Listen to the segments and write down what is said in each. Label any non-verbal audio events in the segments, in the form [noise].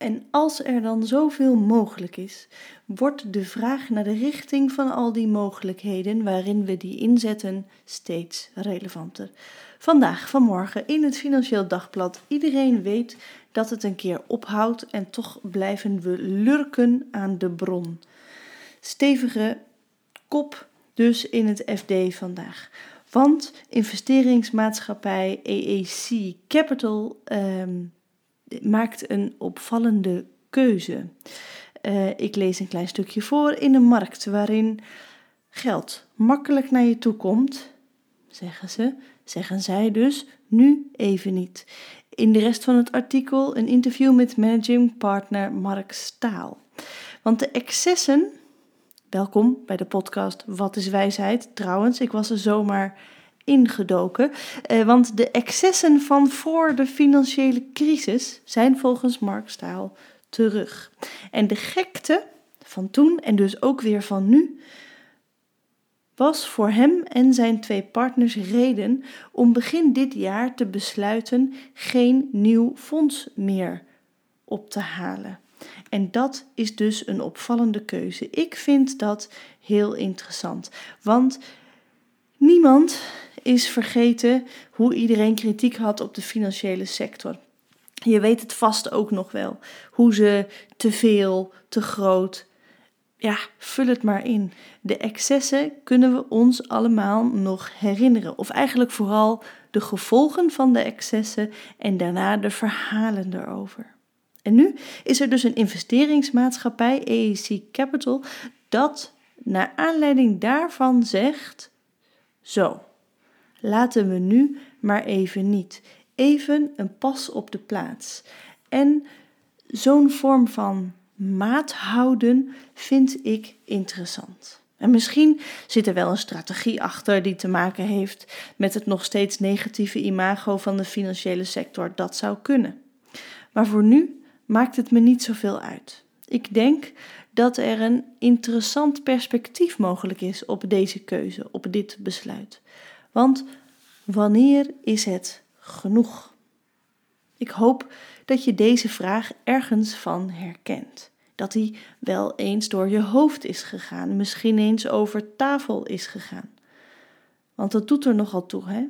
En als er dan zoveel mogelijk is, wordt de vraag naar de richting van al die mogelijkheden waarin we die inzetten steeds relevanter. Vandaag, vanmorgen in het Financieel Dagblad. Iedereen weet dat het een keer ophoudt en toch blijven we lurken aan de bron. Stevige kop dus in het FD vandaag. Want investeringsmaatschappij EEC Capital ehm, maakt een opvallende keuze. Uh, ik lees een klein stukje voor in een markt waarin geld makkelijk naar je toe komt, zeggen ze, zeggen zij dus, nu even niet. In de rest van het artikel een interview met managing partner Mark Staal. Want de excessen, welkom bij de podcast Wat is wijsheid? Trouwens, ik was er zomaar ingedoken. Eh, want de excessen van voor de financiële crisis zijn volgens Mark Staal terug. En de gekte van toen en dus ook weer van nu was voor hem en zijn twee partners reden om begin dit jaar te besluiten geen nieuw fonds meer op te halen. En dat is dus een opvallende keuze. Ik vind dat heel interessant, want niemand is vergeten hoe iedereen kritiek had op de financiële sector. Je weet het vast ook nog wel. Hoe ze te veel, te groot. Ja, vul het maar in. De excessen kunnen we ons allemaal nog herinneren. Of eigenlijk vooral de gevolgen van de excessen en daarna de verhalen erover. En nu is er dus een investeringsmaatschappij, AEC Capital, dat naar aanleiding daarvan zegt: Zo, laten we nu maar even niet. Even een pas op de plaats. En zo'n vorm van maat houden vind ik interessant. En misschien zit er wel een strategie achter die te maken heeft met het nog steeds negatieve imago van de financiële sector. Dat zou kunnen. Maar voor nu maakt het me niet zoveel uit. Ik denk dat er een interessant perspectief mogelijk is op deze keuze, op dit besluit. Want wanneer is het genoeg? Ik hoop dat je deze vraag ergens van herkent. Dat die wel eens door je hoofd is gegaan, misschien eens over tafel is gegaan. Want dat doet er nogal toe, hè?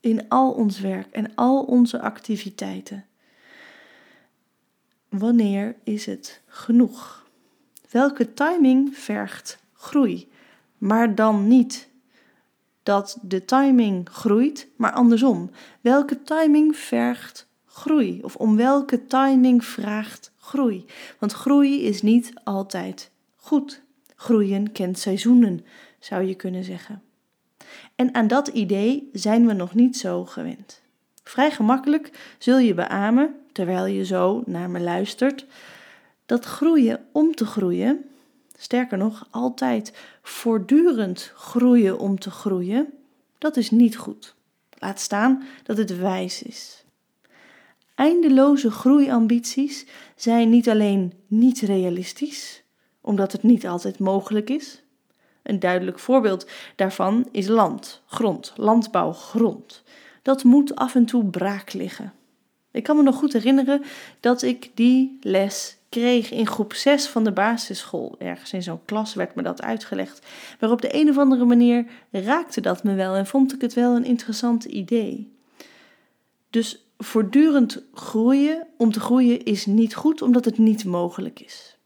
In al ons werk en al onze activiteiten. Wanneer is het genoeg? Welke timing vergt groei, maar dan niet dat de timing groeit, maar andersom. Welke timing vergt groei? Of om welke timing vraagt groei? Want groei is niet altijd goed. Groeien kent seizoenen, zou je kunnen zeggen. En aan dat idee zijn we nog niet zo gewend. Vrij gemakkelijk zul je beamen, terwijl je zo naar me luistert, dat groeien om te groeien sterker nog, altijd voortdurend groeien om te groeien, dat is niet goed. Laat staan dat het wijs is. Eindeloze groeiambities zijn niet alleen niet realistisch, omdat het niet altijd mogelijk is. Een duidelijk voorbeeld daarvan is land, grond, landbouw, grond. Dat moet af en toe braak liggen. Ik kan me nog goed herinneren dat ik die les kreeg in groep 6 van de basisschool. Ergens in zo'n klas werd me dat uitgelegd. Maar op de een of andere manier raakte dat me wel en vond ik het wel een interessant idee. Dus voortdurend groeien om te groeien is niet goed omdat het niet mogelijk is.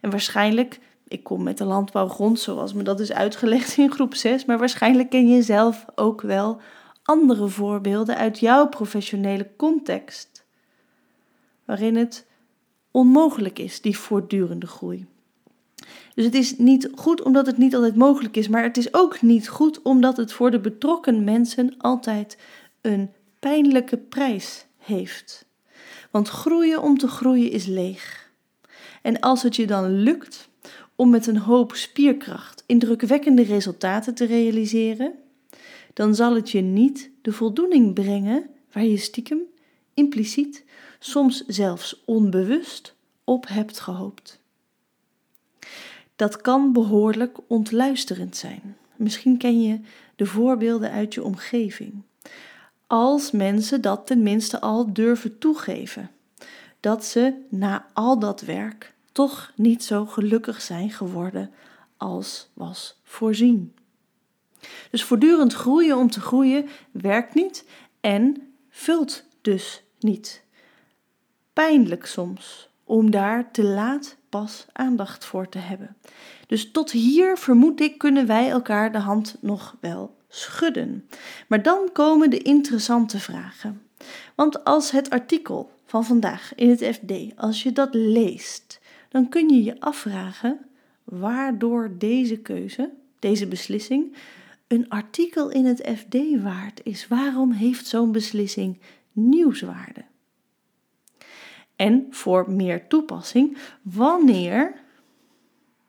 En waarschijnlijk, ik kom met de landbouwgrond zoals me dat is uitgelegd in groep 6, maar waarschijnlijk ken je zelf ook wel andere voorbeelden uit jouw professionele context. Waarin het onmogelijk is, die voortdurende groei. Dus het is niet goed omdat het niet altijd mogelijk is, maar het is ook niet goed omdat het voor de betrokken mensen altijd een pijnlijke prijs heeft. Want groeien om te groeien is leeg. En als het je dan lukt om met een hoop spierkracht indrukwekkende resultaten te realiseren, dan zal het je niet de voldoening brengen waar je stiekem, impliciet soms zelfs onbewust, op hebt gehoopt. Dat kan behoorlijk ontluisterend zijn. Misschien ken je de voorbeelden uit je omgeving. Als mensen dat tenminste al durven toegeven. dat ze na al dat werk toch niet zo gelukkig zijn geworden als was voorzien. Dus voortdurend groeien om te groeien werkt niet en vult dus niet. Pijnlijk soms om daar te laat pas aandacht voor te hebben. Dus tot hier vermoed ik kunnen wij elkaar de hand nog wel schudden. Maar dan komen de interessante vragen. Want als het artikel van vandaag in het FD, als je dat leest, dan kun je je afvragen waardoor deze keuze, deze beslissing, een artikel in het FD waard is. Waarom heeft zo'n beslissing nieuwswaarde? En voor meer toepassing, wanneer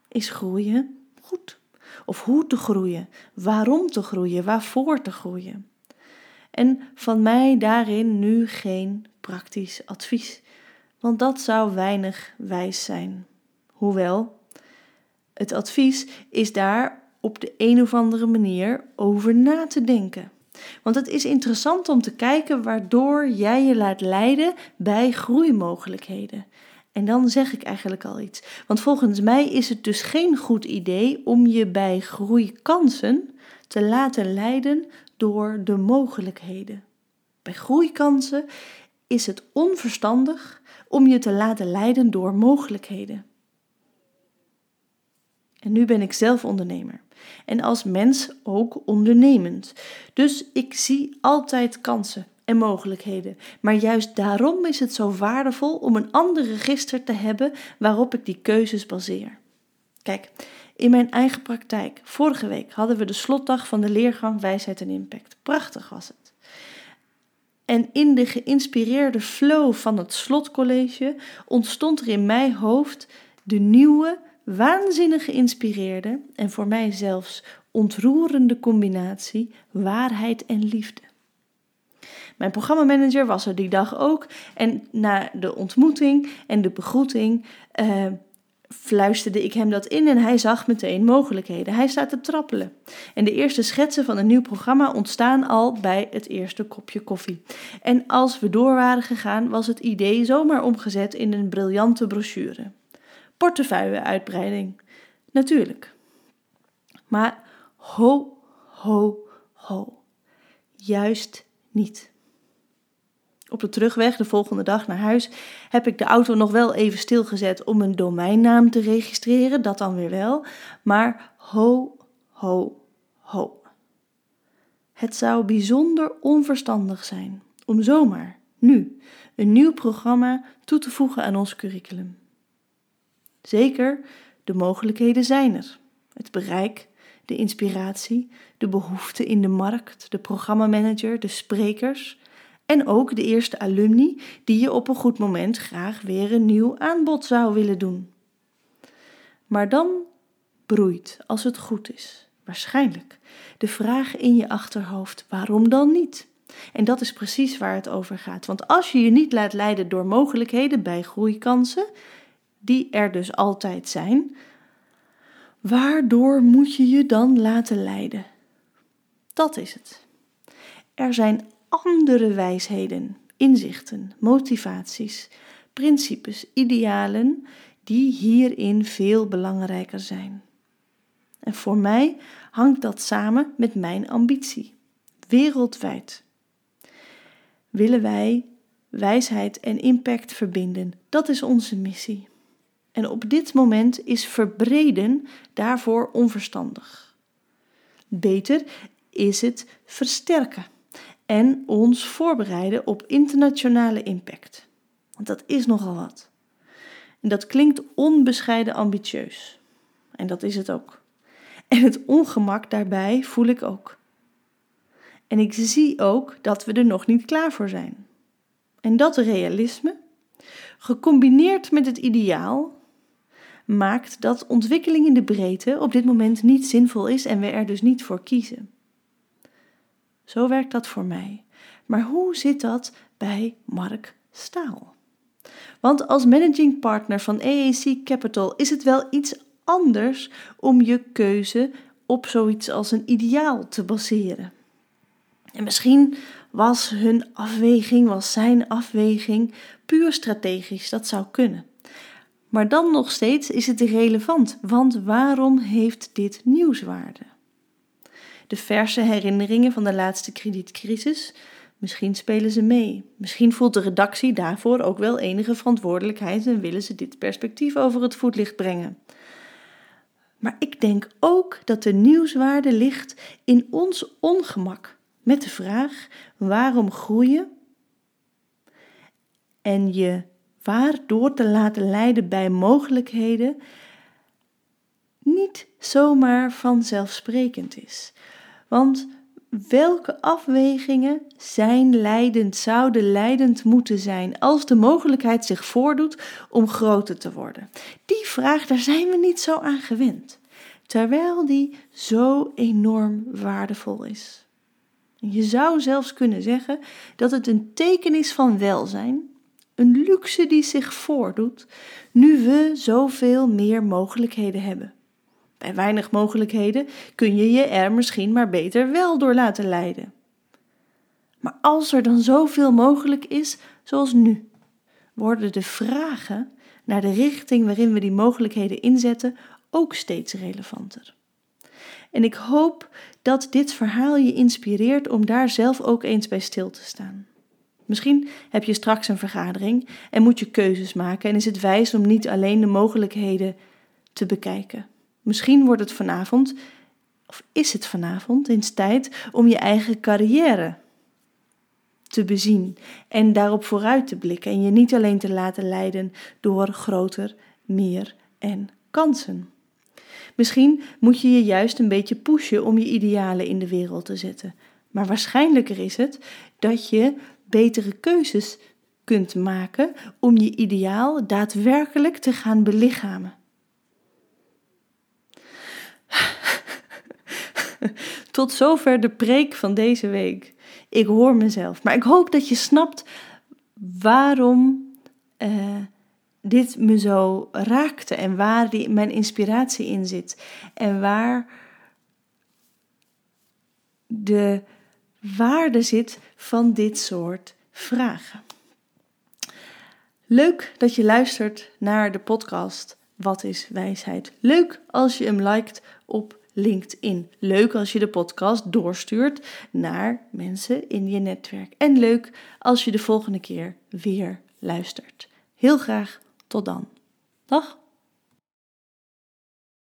is groeien goed? Of hoe te groeien, waarom te groeien, waarvoor te groeien. En van mij daarin nu geen praktisch advies, want dat zou weinig wijs zijn. Hoewel, het advies is daar op de een of andere manier over na te denken. Want het is interessant om te kijken waardoor jij je laat leiden bij groeimogelijkheden. En dan zeg ik eigenlijk al iets. Want volgens mij is het dus geen goed idee om je bij groeikansen te laten leiden door de mogelijkheden. Bij groeikansen is het onverstandig om je te laten leiden door mogelijkheden. En nu ben ik zelf ondernemer. En als mens ook ondernemend. Dus ik zie altijd kansen en mogelijkheden. Maar juist daarom is het zo waardevol om een ander register te hebben waarop ik die keuzes baseer. Kijk, in mijn eigen praktijk, vorige week hadden we de slotdag van de leergang Wijsheid en Impact. Prachtig was het. En in de geïnspireerde flow van het slotcollege ontstond er in mijn hoofd de nieuwe, waanzinnig geïnspireerde en voor mij zelfs ontroerende combinatie waarheid en liefde. Mijn programmamanager was er die dag ook en na de ontmoeting en de begroeting uh, fluisterde ik hem dat in en hij zag meteen mogelijkheden. Hij staat te trappelen. En de eerste schetsen van een nieuw programma ontstaan al bij het eerste kopje koffie. En als we door waren gegaan, was het idee zomaar omgezet in een briljante brochure. Portefeuilleuitbreiding. Natuurlijk. Maar ho, ho, ho. Juist niet. Op de terugweg, de volgende dag naar huis, heb ik de auto nog wel even stilgezet om een domeinnaam te registreren, dat dan weer wel. Maar ho, ho, ho. Het zou bijzonder onverstandig zijn om zomaar, nu, een nieuw programma toe te voegen aan ons curriculum. Zeker, de mogelijkheden zijn er. Het bereik, de inspiratie, de behoeften in de markt, de programmamanager, de sprekers en ook de eerste alumni die je op een goed moment graag weer een nieuw aanbod zou willen doen. Maar dan broeit, als het goed is, waarschijnlijk de vraag in je achterhoofd: waarom dan niet? En dat is precies waar het over gaat. Want als je je niet laat leiden door mogelijkheden bij groeikansen, die er dus altijd zijn, waardoor moet je je dan laten leiden? Dat is het. Er zijn andere wijsheden, inzichten, motivaties, principes, idealen die hierin veel belangrijker zijn. En voor mij hangt dat samen met mijn ambitie. Wereldwijd willen wij wijsheid en impact verbinden. Dat is onze missie. En op dit moment is verbreden daarvoor onverstandig. Beter is het versterken en ons voorbereiden op internationale impact. Want dat is nogal wat. En dat klinkt onbescheiden ambitieus. En dat is het ook. En het ongemak daarbij voel ik ook. En ik zie ook dat we er nog niet klaar voor zijn. En dat realisme, gecombineerd met het ideaal, maakt dat ontwikkeling in de breedte op dit moment niet zinvol is en we er dus niet voor kiezen. Zo werkt dat voor mij. Maar hoe zit dat bij Mark Staal? Want als managing partner van AAC Capital is het wel iets anders om je keuze op zoiets als een ideaal te baseren. En misschien was hun afweging, was zijn afweging puur strategisch? Dat zou kunnen. Maar dan nog steeds is het relevant, want waarom heeft dit nieuwswaarde? De verse herinneringen van de laatste kredietcrisis, misschien spelen ze mee. Misschien voelt de redactie daarvoor ook wel enige verantwoordelijkheid en willen ze dit perspectief over het voetlicht brengen. Maar ik denk ook dat de nieuwswaarde ligt in ons ongemak met de vraag waarom groeien en je waardoor te laten leiden bij mogelijkheden niet zomaar vanzelfsprekend is. Want welke afwegingen zijn leidend, zouden leidend moeten zijn als de mogelijkheid zich voordoet om groter te worden? Die vraag, daar zijn we niet zo aan gewend, terwijl die zo enorm waardevol is. Je zou zelfs kunnen zeggen dat het een teken is van welzijn, een luxe die zich voordoet nu we zoveel meer mogelijkheden hebben. Bij weinig mogelijkheden kun je je er misschien maar beter wel door laten leiden. Maar als er dan zoveel mogelijk is, zoals nu, worden de vragen naar de richting waarin we die mogelijkheden inzetten ook steeds relevanter. En ik hoop dat dit verhaal je inspireert om daar zelf ook eens bij stil te staan. Misschien heb je straks een vergadering en moet je keuzes maken en is het wijs om niet alleen de mogelijkheden te bekijken. Misschien wordt het vanavond, of is het vanavond, eens tijd om je eigen carrière te bezien en daarop vooruit te blikken en je niet alleen te laten leiden door groter, meer en kansen. Misschien moet je je juist een beetje pushen om je idealen in de wereld te zetten. Maar waarschijnlijker is het dat je betere keuzes kunt maken om je ideaal daadwerkelijk te gaan belichamen. [laughs] Tot zover de preek van deze week. Ik hoor mezelf, maar ik hoop dat je snapt waarom uh, dit me zo raakte en waar die, mijn inspiratie in zit en waar de waarde zit van dit soort vragen. Leuk dat je luistert naar de podcast Wat is wijsheid? Leuk als je hem liked op LinkedIn. Leuk als je de podcast doorstuurt naar mensen in je netwerk. En leuk als je de volgende keer weer luistert. Heel graag tot dan. Dag!